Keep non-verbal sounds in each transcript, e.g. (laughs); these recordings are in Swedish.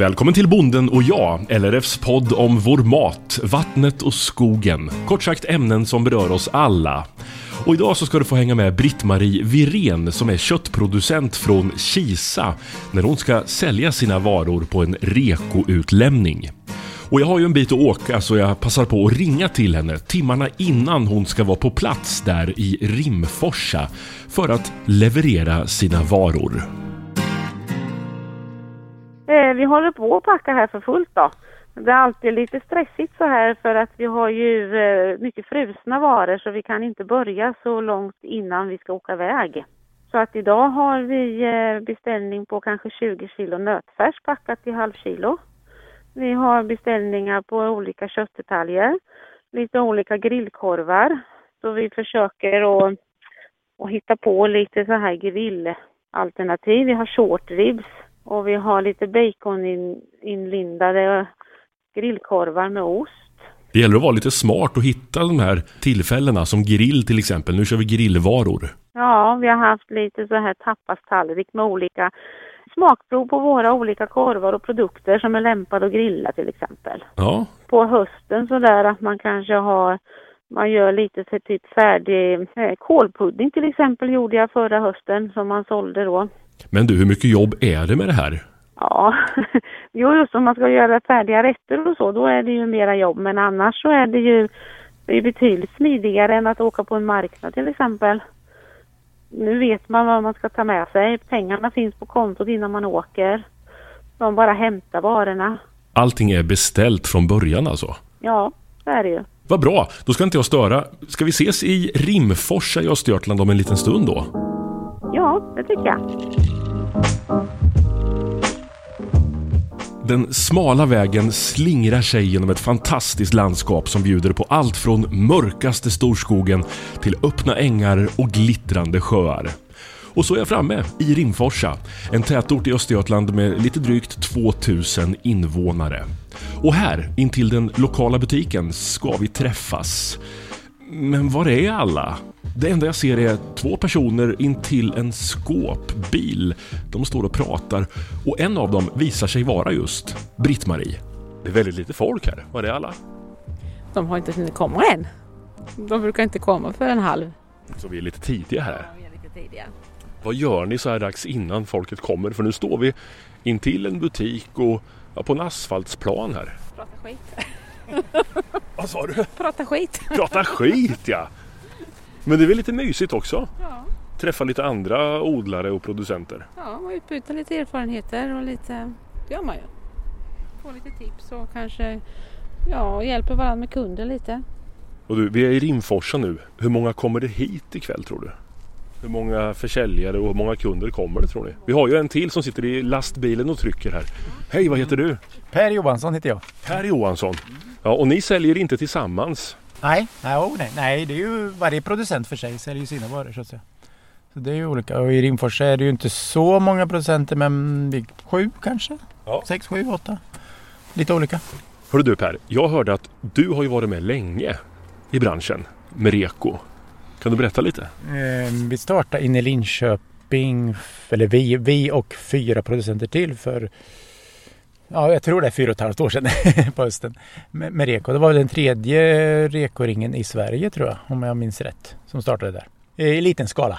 Välkommen till Bonden och jag, LRFs podd om vår mat, vattnet och skogen. Kort sagt ämnen som berör oss alla. Och idag så ska du få hänga med Britt-Marie Viren som är köttproducent från Kisa när hon ska sälja sina varor på en rekoutlämning. Och jag har ju en bit att åka så jag passar på att ringa till henne timmarna innan hon ska vara på plats där i Rimforsa för att leverera sina varor. Vi håller på att packa här för fullt då. Det är alltid lite stressigt så här för att vi har ju eh, mycket frusna varor så vi kan inte börja så långt innan vi ska åka iväg. Så att idag har vi eh, beställning på kanske 20 kilo nötfärs packat i halv kilo. Vi har beställningar på olika köttdetaljer, lite olika grillkorvar. Så vi försöker att, att hitta på lite så här grillalternativ. Vi har short ribs och vi har lite baconinlindade grillkorvar med ost. Det gäller att vara lite smart och hitta de här tillfällena som grill till exempel. Nu kör vi grillvaror. Ja, vi har haft lite så här tapastallrik med olika smakprov på våra olika korvar och produkter som är lämpade att grilla till exempel. Ja. På hösten så där att man kanske har man gör lite så typ färdig eh, kålpudding till exempel gjorde jag förra hösten som man sålde då. Men du, hur mycket jobb är det med det här? Ja, (laughs) jo just om man ska göra färdiga rätter och så, då är det ju mera jobb. Men annars så är det ju det är betydligt smidigare än att åka på en marknad till exempel. Nu vet man vad man ska ta med sig. Pengarna finns på kontot innan man åker. De bara hämtar varorna. Allting är beställt från början alltså? Ja, det är det ju. Vad bra, då ska inte jag störa. Ska vi ses i Rimforsa i Östergötland om en liten stund då? Ja, det tycker jag. Den smala vägen slingrar sig genom ett fantastiskt landskap som bjuder på allt från mörkaste storskogen till öppna ängar och glittrande sjöar. Och så är jag framme i Rimforsa, en tätort i Östergötland med lite drygt 2000 invånare. Och här, intill den lokala butiken, ska vi träffas. Men var är alla? Det enda jag ser är två personer intill en skåpbil. De står och pratar och en av dem visar sig vara just Britt-Marie. Det är väldigt lite folk här. Var är alla? De har inte hunnit komma än. De brukar inte komma för en halv. Så vi är lite tidiga här. Ja, vi är lite tidiga. Vad gör ni så här dags innan folket kommer? För nu står vi intill en butik och ja, på en asfaltsplan här. Prata skit. (laughs) Vad sa du? Prata skit. Prata skit ja! Men det är väl lite mysigt också? Ja, Träffa lite andra odlare och producenter. ja och utbyta lite erfarenheter och lite, det gör man ju. Få lite tips och kanske ja, hjälper varandra med kunden lite. Och du, vi är i Rimforsa nu. Hur många kommer det hit ikväll tror du? Hur många försäljare och hur många kunder kommer det tror ni? Vi har ju en till som sitter i lastbilen och trycker här. Hej, vad heter du? Per Johansson heter jag. Per Johansson. Ja, och ni säljer inte tillsammans? Nej, nej, oh, nej, nej, det är ju varje producent för sig säljer sina varor så att säga. Så det är ju olika och i Rimforsa är det ju inte så många producenter men sju kanske? Ja. Sex, sju, åtta. Lite olika. Hörru du Per, jag hörde att du har ju varit med länge i branschen med Reko. Kan du berätta lite? Ehm, vi startade inne i Linköping, eller vi, vi och fyra producenter till för Ja, jag tror det är fyra och ett halvt år sedan (laughs) på hösten med, med Reko. Det var väl den tredje Reko-ringen i Sverige tror jag, om jag minns rätt, som startade där. I liten skala.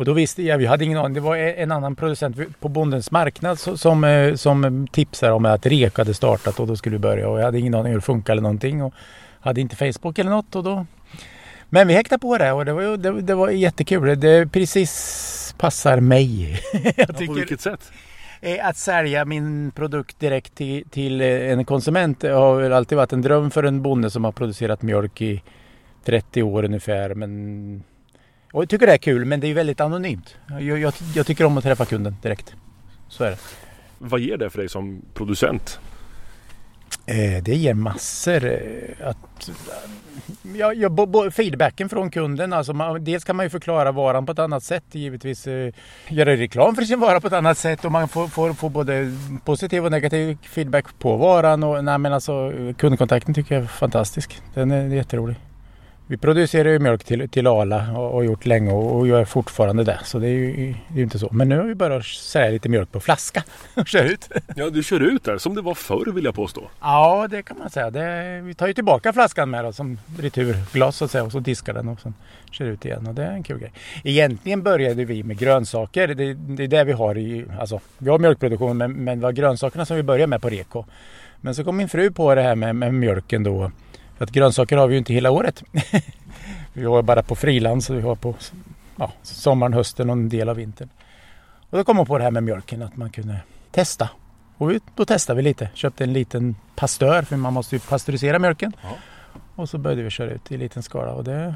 Och då visste jag, vi hade ingen aning. Det var e-, en annan producent på Bondens marknad som, eh, som tipsade om att Reko hade startat och då skulle vi börja. Och jag hade ingen aning hur det funkade eller någonting. Och hade inte Facebook eller något och då... Men vi häktade på det och det var, det, det var jättekul. Det precis passar mig. (laughs) jag På vilket sätt? Eh, Att sälja min produkt direkt till, till eh, en konsument har väl alltid varit en dröm för en bonde som har producerat mjölk i 30 år ungefär. Men... Och jag tycker det är kul men det är väldigt anonymt. Jag, jag, jag tycker om att träffa kunden direkt. Så är det. Vad ger det för dig som producent? Eh, det ger massor. Att, ja, ja, bo, bo, feedbacken från kunden. Alltså man, dels kan man ju förklara varan på ett annat sätt. Givetvis eh, göra reklam för sin vara på ett annat sätt. Och man får, får, får både positiv och negativ feedback på varan. Och, nej, men alltså, kundkontakten tycker jag är fantastisk. Den är jätterolig vi producerar ju mjölk till, till Ala och, och gjort länge och, och gör fortfarande det. Så det är ju det är ju inte så. Men nu har vi börjat sälja lite mjölk på flaska och kör ut. Ja, du kör ut där som det var förr vill jag påstå. Ja, det kan man säga. Det, vi tar ju tillbaka flaskan med då, som returglas så att säga och så diskar den och sen kör ut igen och det är en kul grej. Egentligen började vi med grönsaker. Det, det är det vi har i, alltså vi har mjölkproduktion men, men det var grönsakerna som vi började med på Reko. Men så kom min fru på det här med, med mjölken då. För att grönsaker har vi ju inte hela året. (laughs) vi har bara på frilans och vi har på ja, sommaren, hösten och en del av vintern. Och då kom hon på det här med mjölken att man kunde testa. Och vi, då testade vi lite. Köpte en liten pastör för man måste ju pastörisera mjölken. Ja. Och så började vi köra ut i liten skala och det,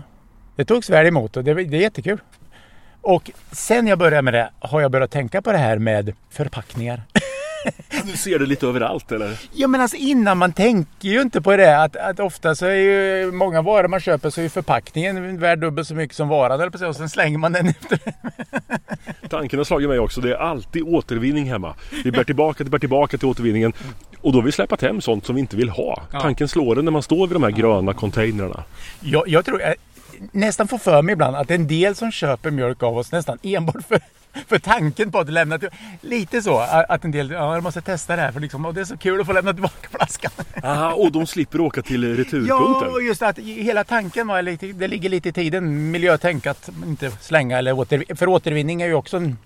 det togs väl emot och det, det är jättekul. Och sen jag började med det har jag börjat tänka på det här med förpackningar. (laughs) Du ser det lite överallt eller? Ja men alltså innan man tänker ju inte på det att, att ofta så är ju många varor man köper så är ju förpackningen värd dubbelt så mycket som varan eller på och sen slänger man den efter. Tanken har slagit mig också. Det är alltid återvinning hemma. Vi bär tillbaka, bär tillbaka till återvinningen. Och då har vi släpat hem sånt som vi inte vill ha. Ja. Tanken slår en när man står vid de här gröna containrarna. Jag, jag tror jag nästan får för mig ibland att en del som köper mjölk av oss nästan enbart för, (laughs) för tanken på att lämna till, Lite så att en del, ja jag måste testa det här för liksom, och det är så kul att få lämna tillbaka flaskan. (laughs) Aha, och de slipper åka till Ja, returpunkten. och just att hela tanken var lite, det ligger lite i tiden, miljötänk att inte slänga eller åter, för återvinning är ju också en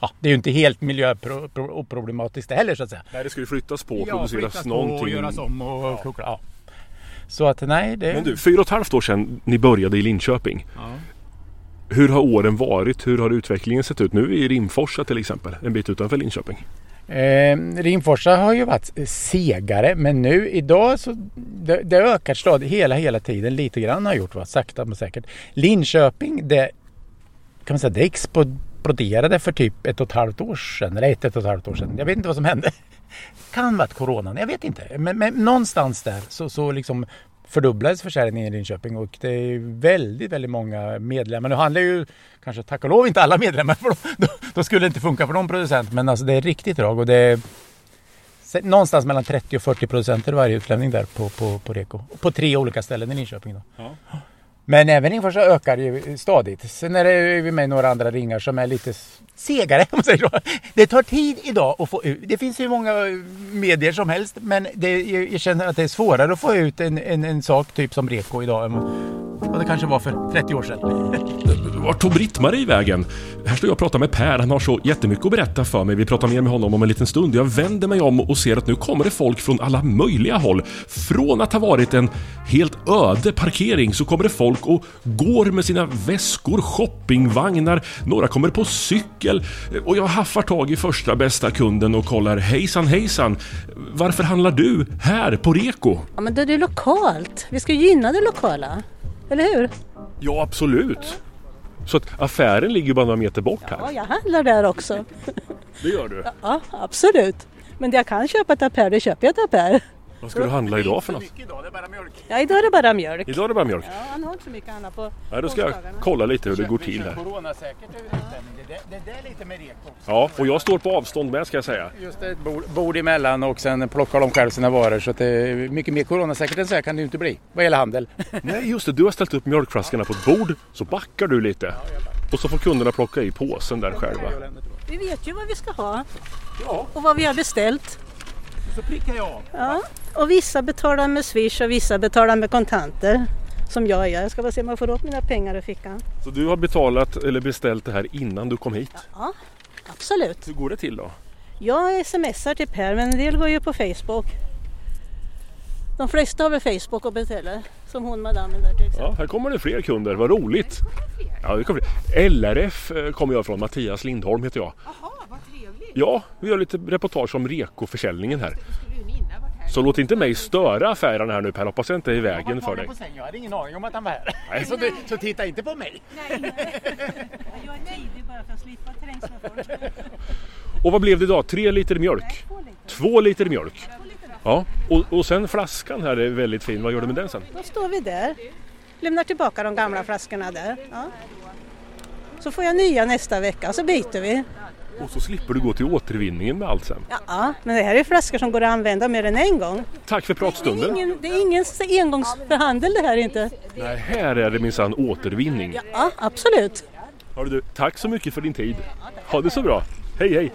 Ja, det är ju inte helt miljöoproblematiskt det heller så att säga. Nej, det ska ju flyttas på och Ja, produceras flyttas på någonting. och göras om och kokla. Ja. Så att nej, det... Men du, fyra och ett halvt år sedan ni började i Linköping. Ja. Hur har åren varit? Hur har utvecklingen sett ut? Nu är i Rimforsa till exempel, en bit utanför Linköping. Eh, Rimforsa har ju varit segare men nu idag så det, det ökar stadigt hela hela tiden lite grann har gjort va? sakta men säkert. Linköping det kan man säga det exploderade för typ ett och ett halvt år sedan eller ett, ett och ett halvt år sedan. Jag vet inte vad som hände. Kan varit coronan, jag vet inte. Men, men någonstans där så, så liksom fördubblades försäljningen i Linköping och det är väldigt, väldigt många medlemmar. Nu handlar ju kanske tack och lov inte alla medlemmar för då, då, skulle det inte funka för någon producent. Men alltså det är riktigt drag och det är någonstans mellan 30 och 40 producenter varje utlämning där på, på, på Reko. På tre olika ställen i Linköping. Då. Ja. Men även Rimforsa ökar ju stadigt. Sen är det ju med några andra ringar som är lite segare (laughs) om man säger så. Det tar tid idag att få ut. Det finns ju många eh, medier som helst men det, jag känner att det är svårare att få ut en, en, en sak typ som Reko idag vad det kanske var för 30 år sedan. Vart tog Britt-Marie vägen? Här står jag och pratar med Per. Han har så jättemycket att berätta för mig. Vi pratar mer med honom om en liten stund. Jag vänder mig om och ser att nu kommer det folk från alla möjliga håll. Från att ha varit en helt öde parkering så kommer det folk och går med sina väskor, shoppingvagnar. Några kommer på cykel och jag haffar tag i första bästa kunden och kollar hejsan hejsan. Varför handlar du här på Reko? Ja, men det är ju lokalt. Vi ska gynna det lokala. Eller hur? Ja, absolut. Så att affären ligger bara några meter bort här. Ja, jag handlar där också. Det gör du. Ja, absolut. Men jag kan köpa ett apär, det köper jag ett apär. Vad ska du handla idag för något? idag, det är bara mjölk. Ja, idag är det bara mjölk. Idag är det bara mjölk. Ja, han har inte så mycket annat på Ja, då ska jag kolla lite hur det går till här. Coronasäkert över utlämning. Det, det, det är lite med Reko. Ja, och jag står på avstånd med ska jag säga. Just det, ett bord, bord emellan och sen plockar de själv sina varor. Så att det är mycket mer coronasäkert än så här kan det ju inte bli vad gäller handel. (laughs) Nej, just det. Du har ställt upp mjölkflaskorna på ett bord, så backar du lite. Och så får kunderna plocka i påsen där själva. Vi vet ju vad vi ska ha Ja, och vad vi har beställt. Så prickar jag av. Ja. Och vissa betalar med Swish och vissa betalar med kontanter. Som jag gör. Jag ska bara se om jag får upp mina pengar i fickan. Så du har betalat eller beställt det här innan du kom hit. Ja, absolut. Hur går det till då? Jag smsar till Per men en del går ju på Facebook. De flesta har väl Facebook och beställer. Som hon madammen där till exempel. Ja, här kommer det fler kunder. Vad roligt! Ja, det kommer fler. LRF eh, kommer jag från. Mattias Lindholm heter jag. Trevligt. Ja, vi gör lite reportage om rekoförsäljningen här. Så låt inte mig störa affären här nu Per. Hoppas jag inte är i vägen för dig. Jag hade ingen aning om att han var här. Nej. Så, du, så titta inte på mig. Jag är tidig bara för att slippa trängs med folk. Och vad blev det idag? Tre liter mjölk? Två liter mjölk? Ja, och, och sen flaskan här är väldigt fin. Vad gör du med den sen? Då står vi där. Lämnar tillbaka de gamla flaskorna där. Ja. Så får jag nya nästa vecka så byter vi. Och så slipper du gå till återvinningen med allt sen. Ja, men det här är flaskor som går att använda mer än en gång. Tack för Det är pratstunden. ingen, det är ingen engångsförhandel det här inte. Nej, här är det minsann återvinning. Ja, absolut. Hörru du, tack så mycket för din tid. Ha det så bra. Hej hej!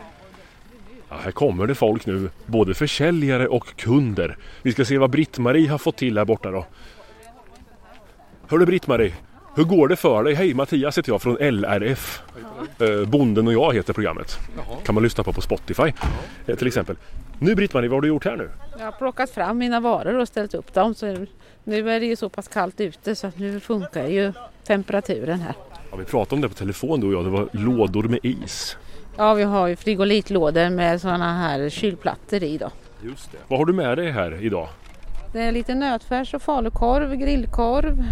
Ja, här kommer det folk nu, både försäljare och kunder. Vi ska se vad Britt-Marie har fått till här borta då. Hörru Britt-Marie, hur går det för dig? Hej Mattias heter jag från LRF. Eh, Bonden och jag heter programmet. Kan man lyssna på på Spotify eh, till exempel. Nu Britt-Marie, vad har du gjort här nu? Jag har plockat fram mina varor och ställt upp dem. Så nu är det ju så pass kallt ute så att nu funkar ju temperaturen här. Ja, vi pratade om det på telefon du och jag. Det var lådor med is. Ja, vi har ju frigolitlådor med sådana här kylplattor i då. Just det. Vad har du med dig här idag? Det är lite nötfärs och falukorv, grillkorv,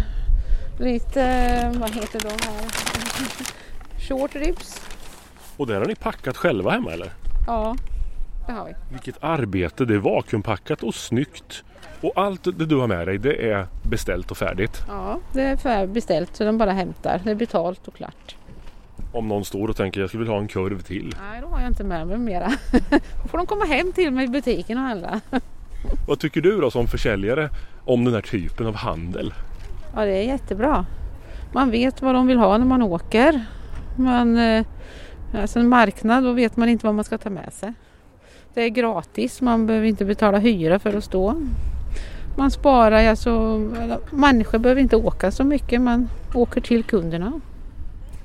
lite, vad heter de här? (laughs) Short ribs. Och där har ni packat själva hemma eller? Ja, det har vi. Vilket arbete! Det är vakuumpackat och snyggt. Och allt det du har med dig det är beställt och färdigt. Ja, det är för beställt så de bara hämtar. Det är betalt och klart. Om någon står och tänker jag skulle vilja ha en kurv till. Nej, då har jag inte med mig mera. (laughs) Då får de komma hem till mig i butiken och handla. (laughs) Vad tycker du då som försäljare om den här typen av handel? Ja, det är jättebra. Man vet vad de vill ha när man åker. Man, eh, alltså en marknad, då vet man inte vad man ska ta med sig. Det är gratis, man behöver inte betala hyra för att stå. Man sparar, alltså, människor behöver inte åka så mycket, man åker till kunderna.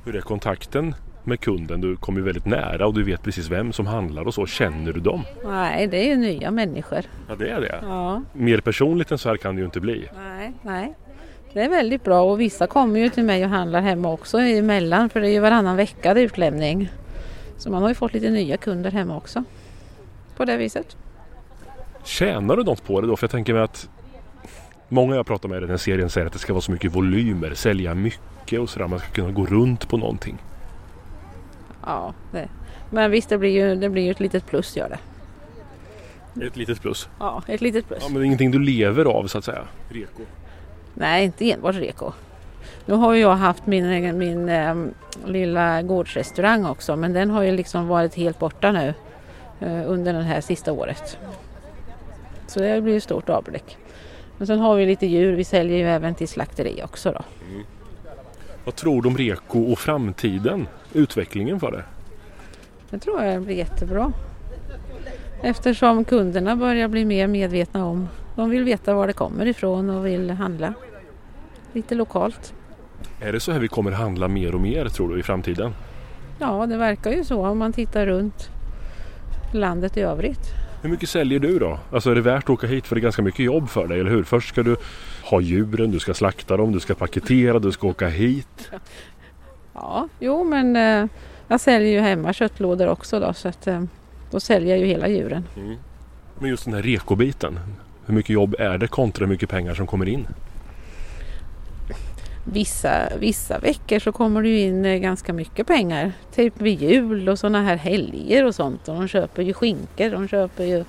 Hur är kontakten med kunden? Du kommer ju väldigt nära och du vet precis vem som handlar och så. Känner du dem? Nej, det är ju nya människor. Ja, det är det. Ja, Mer personligt än så här kan det ju inte bli. nej, nej. Det är väldigt bra och vissa kommer ju till mig och handlar hemma också emellan för det är ju varannan vecka det är utlämning. Så man har ju fått lite nya kunder hemma också. På det viset. Tjänar du något på det då? För jag tänker mig att många jag pratar med i den här serien säger att det ska vara så mycket volymer, sälja mycket och sådär. Man ska kunna gå runt på någonting. Ja, det. Men visst det blir ju, det blir ju ett litet plus gör det. Ett litet plus. Ja, ett litet plus. Ja, men det är ingenting du lever av så att säga. Reko. Nej, inte enbart reko. Nu har jag haft min, min eh, lilla gårdsrestaurang också men den har ju liksom varit helt borta nu eh, under det här sista året. Så det blir ett stort avbräck. Men sen har vi lite djur, vi säljer ju även till slakteri också då. Vad tror du om Reko och framtiden? Utvecklingen för det? Det tror jag blir jättebra. Eftersom kunderna börjar bli mer medvetna om, de vill veta var det kommer ifrån och vill handla lite lokalt. Är det så här vi kommer handla mer och mer tror du i framtiden? Ja, det verkar ju så om man tittar runt landet i övrigt. Hur mycket säljer du då? Alltså är det värt att åka hit för det är ganska mycket jobb för dig, eller hur? Först ska du ha djuren, du ska slakta dem, du ska paketera, du ska åka hit. Ja, jo men eh, jag säljer ju hemma köttlådor också då så att eh, då säljer jag ju hela djuren. Men just den här rekobiten, hur mycket jobb är det kontra hur mycket pengar som kommer in? Vissa, vissa veckor så kommer det ju in eh, ganska mycket pengar. Typ vid jul och sådana här helger och sånt. Och de köper ju skinkor, de köper ju...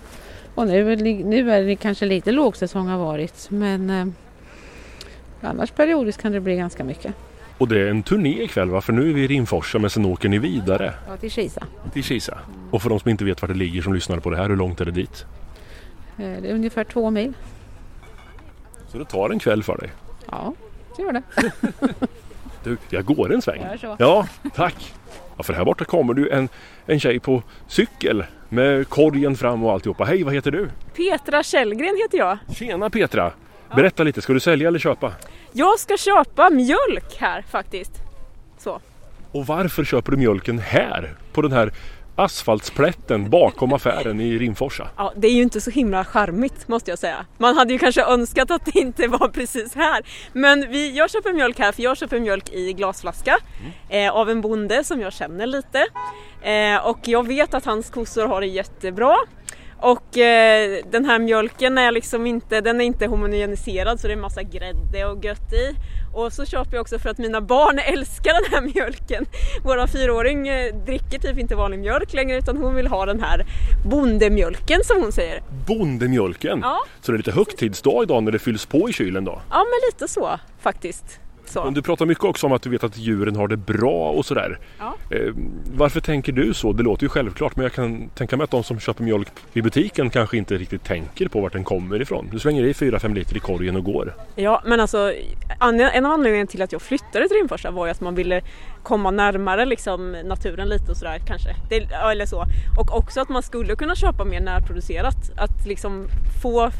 Och nu, är det- nu är det kanske lite lågsäsong har varit men eh, annars periodiskt kan det bli ganska mycket. Och det är en turné ikväll va? För nu är vi i Rimforsa men sen åker ni vidare Ja, till Kisa. till Kisa. Och för de som inte vet var det ligger som lyssnar på det här, hur långt är det dit? Eh, Det är ungefär två mil. Så det tar en kväll för dig. Ja, det gör det. (laughs) Du, jag går en sväng. Gör så. Ja, tack. Ja, för här borta kommer du en, en tjej på cykel med korgen fram och alltihopa. Hej, vad heter du? Petra Källgren heter jag. Tjena Petra! Berätta lite, ska du sälja eller köpa? Jag ska köpa mjölk här faktiskt. Så. Och varför köper du mjölken här? På den här asfaltsplätten bakom affären i Rimforsa. Ja, det är ju inte så himla charmigt måste jag säga. Man hade ju kanske önskat att det inte var precis här. Men vi, jag köper mjölk här för jag köper mjölk i glasflaska eh, av en bonde som jag känner lite. Eh, och jag vet att hans kossor har det jättebra. Och eh, den här mjölken är liksom inte, den är inte homogeniserad så det är massa grädde och gött i. Och så köper jag också för att mina barn älskar den här mjölken. Våra fyraåring eh, dricker typ inte vanlig mjölk längre utan hon vill ha den här bondemjölken som hon säger. Bondemjölken! Ja. Så det är lite högtidsdag idag när det fylls på i kylen då. Ja men lite så faktiskt. Så. Men du pratar mycket också om att du vet att djuren har det bra och sådär. Ja. Eh, varför tänker du så? Det låter ju självklart men jag kan tänka mig att de som köper mjölk i butiken kanske inte riktigt tänker på vart den kommer ifrån. Du slänger i 4-5 liter i korgen och går. Ja, men alltså en av anledningarna till att jag flyttade till Rimforsa var ju att man ville komma närmare liksom, naturen lite och sådär kanske. Det, eller så. Och också att man skulle kunna köpa mer närproducerat. Att liksom få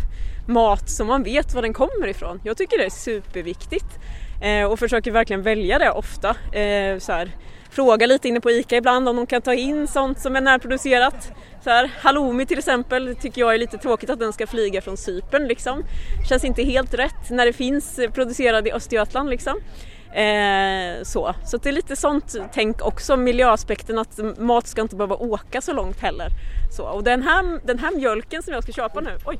mat som man vet var den kommer ifrån. Jag tycker det är superviktigt. Eh, och försöker verkligen välja det ofta. Eh, så här, fråga lite inne på ICA ibland om de kan ta in sånt som är närproducerat. Så här, halloumi till exempel tycker jag är lite tråkigt att den ska flyga från Cypern liksom. Känns inte helt rätt när det finns producerad i Östergötland liksom. Eh, så så det är lite sånt tänk också, miljöaspekten att mat ska inte behöva åka så långt heller. Så, och den här, den här mjölken som jag ska köpa nu, oj,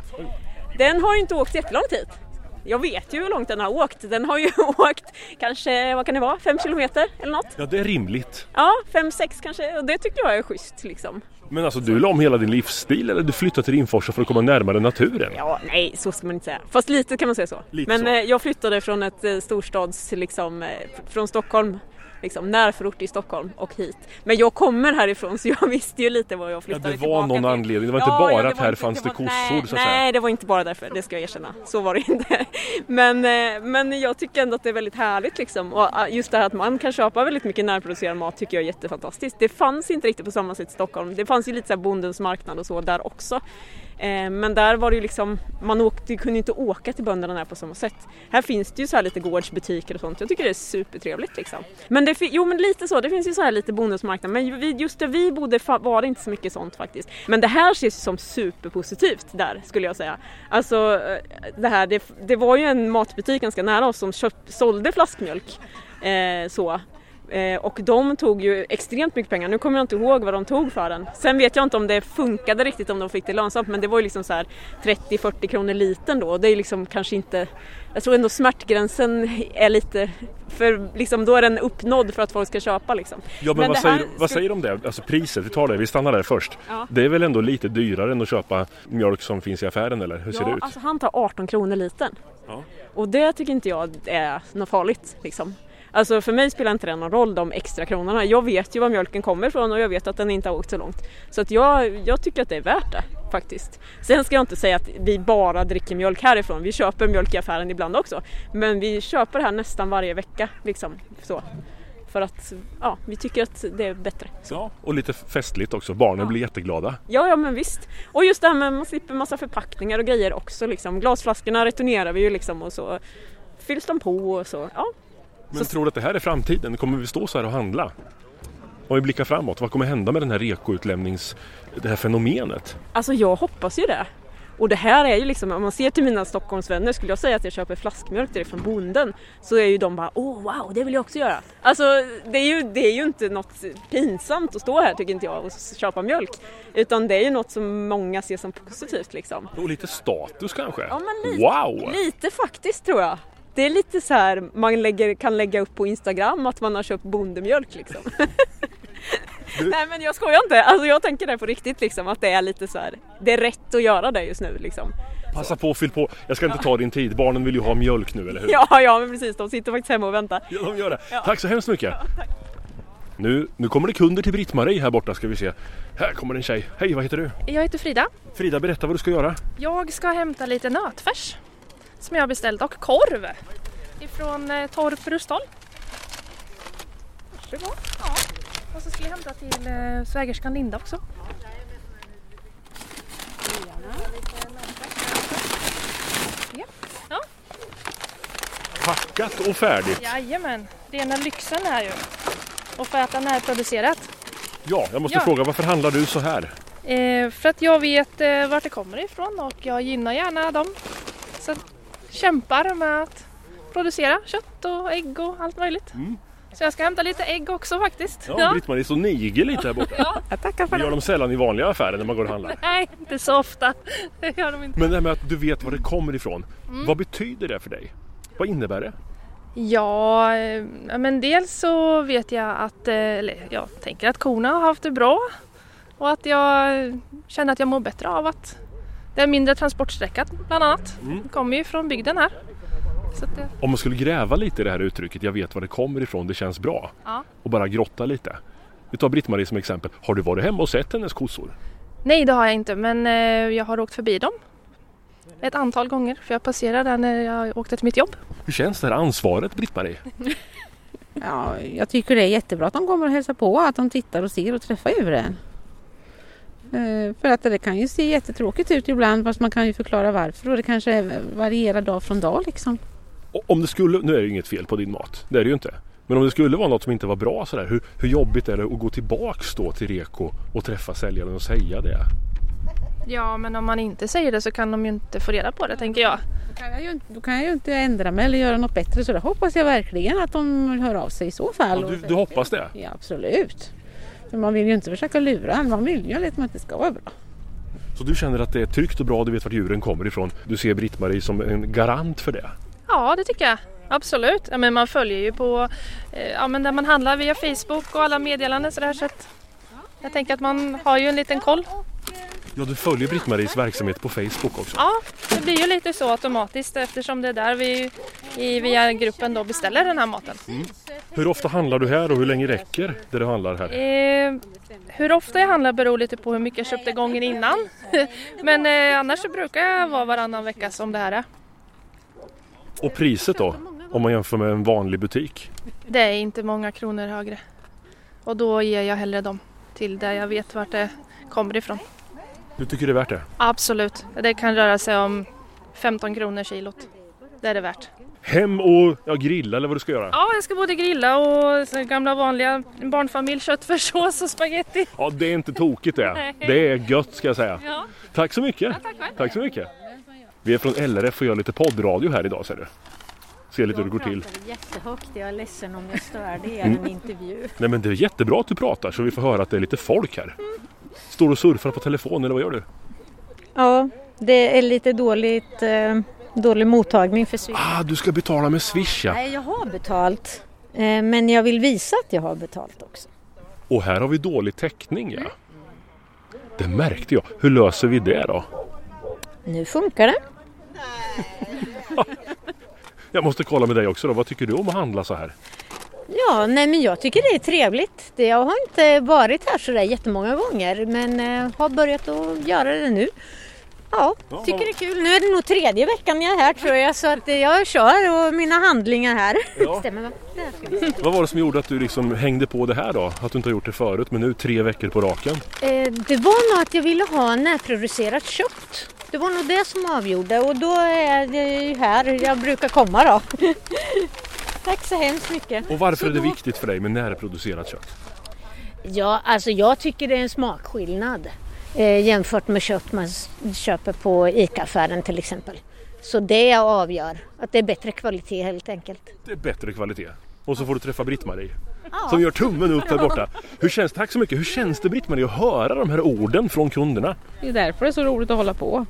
den har ju inte åkt jättelångt hit. Jag vet ju hur långt den har åkt. Den har ju (laughs) åkt kanske, vad kan det vara, fem kilometer eller något? Ja det är rimligt. Ja, fem, sex kanske och det tycker jag är schysst liksom. Men alltså du la om hela din livsstil eller du flyttade till Rimforsa för att komma närmare naturen? Ja, nej så ska man inte säga. Fast lite kan man säga så. Lite Men så. eh, jag flyttade från ett eh, storstads, liksom, eh, från Stockholm, liksom närförort i Stockholm och hit. Men jag kommer härifrån så jag (laughs) visste ju lite vad jag Ja, flyttade det var tillbaka någon till. anledning. Det var inte Ja, bara ja, att här inte- fanns det var- kossor nej, så att. Nej, det var inte bara därför, det ska jag erkänna. Så var det inte. (laughs) Men, eh, men jag tycker ändå att det är väldigt härligt liksom. Och ah, just det här att man kan köpa väldigt mycket närproducerad mat tycker jag är jättefantastiskt. Det fanns inte riktigt på samma sätt i Stockholm. Det fanns ju lite så här bondens marknad och så där också. Eh, men där var det ju liksom, man åkte, kunde inte åka till bönderna här på samma sätt. Här finns det ju så här lite gårdsbutiker och sånt. Jag tycker det är supertrevligt liksom. Men det, jo men lite så, det finns ju så här lite bonusmarknad. Men just där vi bodde var det inte så mycket sånt faktiskt. Men det här ses ju som superpositivt där skulle jag säga. Alltså eh, det här, det, det var ju en matbutik ganska nära oss som köpt, sålde flaskmjölk. Eh, så. Eh, och de tog ju extremt mycket pengar. Nu kommer jag inte ihåg vad de tog för den. Sen vet jag inte om det funkade riktigt om de fick det lönsamt men det var ju liksom så här 30-40 kronor liten då. Det är liksom kanske inte... Jag tror ändå smärtgränsen är lite... För liksom då är den uppnådd för att folk ska köpa liksom. Ja men, Men vad, det säger, här vad säger du om det? Alltså priset, vi tar det, vi stannar där först. Ja. Det är väl ändå lite dyrare än att köpa mjölk som finns i affären eller hur ser det Ja, ut? alltså han tar 18 kronor liten. Ja. Och det tycker inte jag är något farligt liksom. Alltså för mig spelar inte det någon roll de extra kronorna. Jag vet ju var mjölken kommer ifrån och jag vet att den inte har åkt så långt. Så att jag, jag tycker att det är värt det faktiskt. Sen ska jag inte säga att vi bara dricker mjölk härifrån. Vi köper mjölk i affären ibland också. Men vi köper här nästan varje vecka liksom så. För att ja, vi tycker att det är bättre. Ja, och lite festligt också. Barnen Ja. blir jätteglada. Ja, ja men visst. Och just det här med att man slipper massa förpackningar och grejer också liksom. Glasflaskorna returnerar vi ju liksom och så fylls de på och så. Ja, Men tror du att det här är framtiden? Kommer vi stå så här och handla? Om vi blickar framåt, vad kommer hända med den här rekoutlämnings... Det här fenomenet? Alltså jag hoppas ju det. Och det här är ju liksom, om man ser till mina Stockholmsvänner, skulle jag säga att jag köper flaskmjölk direkt från bonden så är ju de bara åh wow, det vill jag också göra. Alltså det är ju, det är ju inte något pinsamt att stå här tycker inte jag och köpa mjölk. Utan det är ju något som många ser som positivt liksom. Och lite status kanske? Ja, men lite. Wow! Lite faktiskt tror jag. Det är lite så här man lägger, kan lägga upp på Instagram att man har köpt bondemjölk liksom. Nej men jag skojar inte, alltså jag tänker det på riktigt liksom att det är lite så här. det är rätt att göra det just nu liksom. Passa på fyll på. Jag ska inte ta din tid. Barnen vill ju ha mjölk nu, eller hur? Ja, ja men precis, de sitter faktiskt hemma och väntar. Ja, de gör det. Tack så hemskt mycket. Nu, nu kommer det kunder till Britt-Marie här borta ska vi se. Här kommer en tjej. Hej, vad heter du? Jag heter Frida. Frida, berätta vad du ska göra. Jag ska hämta lite nötfärs som jag har beställt och korv ifrån eh, Torp Rustholm. Varsågod. Ja. Och så ska jag hämta till eh, svägerskan Linda också. Ja. Ja, Packat och färdigt. jajamän, rena lyxen är ju. Och för att den är producerat. Ja, jag måste Ja. fråga varför handlar du så här? Eh, för att jag vet eh, vart det kommer ifrån och jag gynnar gärna dem som kämpar med att producera kött och ägg och allt möjligt. Mm. Så jag ska hämta lite ägg också faktiskt. Ja, Britt-Marie står niger lite här borta. (laughs) jag tackar för Det gör de sällan i vanliga affärer när man går och handlar. Nej, inte så ofta. Det gör de inte. Men det här med att du vet var det kommer ifrån. Mm. Vad betyder det för dig? Vad innebär det? Ja, eh, men dels så vet jag att, eh, eller jag tänker att korna har haft det bra och att jag känner att jag mår bättre av att det är mindre transportsträcka bland annat. Mm. Kommer ju från bygden här. Så att det, Om man skulle gräva lite i det här uttrycket, jag vet var det kommer ifrån, det känns bra. ja. Och bara grotta lite. Vi tar Britt-Marie som exempel. Har du varit hemma och sett hennes kossor? Nej, det har jag inte, men eh, jag har åkt förbi dem ett antal gånger för jag passerade där när jag åkte till mitt jobb. Hur känns det här ansvaret Britt-Marie? (laughs) Ja, jag tycker det är jättebra att de kommer och hälsar på, att de tittar och ser och träffar djuren. Eh, För att det kan ju se jättetråkigt ut ibland fast man kan ju förklara varför och det kanske varierar dag från dag liksom. Om det skulle, nu är det ju inget fel på din mat, det är det ju inte. Men om det skulle vara något som inte var bra sådär, hur, hur jobbigt är det att gå tillbaks då till Reko och träffa säljaren och säga det? Ja, men om man inte säger det så kan de ju inte få reda på det, tänker jag. Då kan jag ju inte, då kan jag ju inte ändra mig eller göra något bättre så det hoppas jag verkligen att de hör av sig i så fall. Ja, du, du hoppas det? Ja absolut. För man vill ju inte försöka lura, man vill ju liksom att det ska vara bra. Så du känner att det är tryggt och bra, du vet vart djuren kommer ifrån. Du ser Britt-Marie som en garant för det. Ja, det tycker jag. Absolut. Ja, men man följer ju på eh, ja, men där man handlar via Facebook och alla meddelanden så där så att jag tänker att man har ju en liten koll. Ja, du följer Britt-Maries verksamhet på Facebook också. Ja, det blir ju lite så automatiskt eftersom det är där vi i, via gruppen då beställer den här maten. Hur ofta handlar du här och hur länge räcker det du handlar här? Eh, hur ofta jag handlar beror lite på hur mycket jag köpte gången innan. (laughs) Men eh, annars så brukar jag vara varannan vecka som det här är. Och priset då? Om man jämför med en vanlig butik? Det är inte många kronor högre. Och då ger jag hellre dem till där jag vet vart det kommer ifrån. Du tycker det är värt det? Absolut. Det kan röra sig om 15 kronor kilot. Det är det värt. Hem och ja, grilla eller vad du ska göra? Ja, jag ska både grilla och gamla vanliga barnfamilj, köttfärssås och spaghetti. Ja, det är inte tokigt det. Det är gött ska jag säga. Ja, Tack så mycket. tack själv. Tack så mycket. Vi är från LRF och gör lite poddradio här idag ser du. Se lite hur det går till. jättehögt. Jag är ledsen om jag stör. Det är en intervju. Nej men det är jättebra att du pratar så vi får höra att det är lite folk här. Står du och surfar på telefon eller vad gör du? Ja, det är lite dåligt, eh, dålig mottagning för Swish. Ah, du ska betala med Swish ja. Nej, jag har betalt. Eh, men jag vill visa att jag har betalt också. Och här har vi dålig täckning ja. Det märkte jag. Hur löser vi det då? Nu funkar det. (laughs) Jag måste kolla med dig också då. Vad tycker du om att handla så här? Ja, nej men jag tycker det är trevligt. Jag har inte varit här så där jättemånga gånger men eh, har börjat att göra det nu. Ja, tycker det är kul. Nu är det nog tredje veckan jag är här tror jag så att eh, jag kör och mina handlingar här. Ja. Stämmer va? Vad var det som gjorde att du liksom hängde på det här då? Att du inte har gjort det förut men nu tre veckor på raken? Eh, det var nog att jag ville ha närproducerat kött. Det var nog det som avgjorde och då är det ju här jag brukar komma då. (laughs) Tack så hemskt mycket. Och varför Så är det då- viktigt för dig med närproducerat kött? Ja, alltså jag tycker det är en smakskillnad eh, jämfört med kött man köper på ICA-affären till exempel. Så det avgör att det är bättre kvalitet helt enkelt. Det är bättre kvalitet. Och så får du träffa Britt-Marie. Som gör tummen upp där borta. Hur känns, tack så mycket. Hur känns det Britt-Marie att höra de här orden från kunderna? Det är därför det är så roligt att hålla på.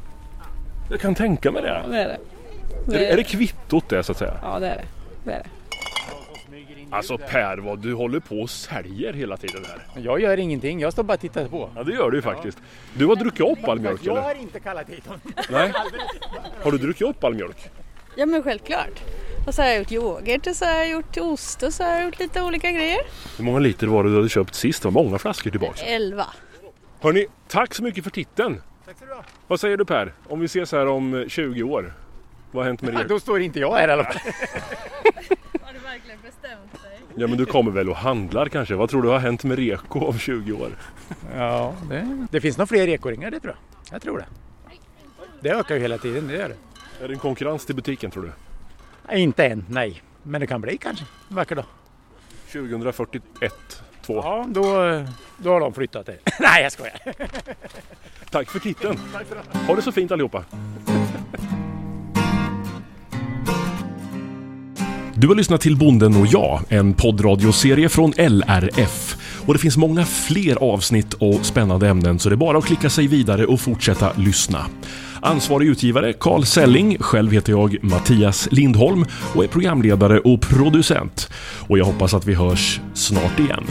Jag kan tänka mig Ja, det. det är det. Är det, är det kvittot det så att säga? Ja det är det. det, är det. Alltså Per, vad du håller på och säljer hela tiden här. Jag gör ingenting, jag står bara och tittar på. Ja det gör du ju faktiskt. Du har druckit upp all mjölk Jag eller? har inte kallat hit honom. Nej. Har du druckit upp all mjölk? Ja men självklart. Och så har jag gjort yoghurt och så har jag gjort ost och så har jag gjort lite olika grejer. Hur många liter var det du hade köpt sist? Det var många flaskor tillbaka. Elva. Hörni, tack så mycket för titeln. Vad säger du Per? Om vi ses här om eh, 20 år. Vad har hänt med Ja, er? då står inte jag här i alla fall. (laughs) Verkligen bestämt dig? Ja men du kommer väl och handlar kanske? Vad tror du har hänt med Reko om 20 år? Ja, det, det finns nog fler ekoringar det tror jag. Jag tror det. Det ökar ju hela tiden, det gör det. Är det en konkurrens till butiken tror du? Nej, Inte än, nej. Men det kan bli kanske, en vacker dag. 2041, 2. Ja, då, då har de flyttat det. (laughs) nej, jag skojar. Tack för titeln. Ha det så fint allihopa. Du har lyssnat till Bonden och jag, en poddradioserie från LRF. Och det finns många fler avsnitt och spännande ämnen så det är bara att klicka sig vidare och fortsätta lyssna. Ansvarig utgivare Carl Selling, själv heter jag Mattias Lindholm och är programledare och producent. Och jag hoppas att vi hörs snart igen.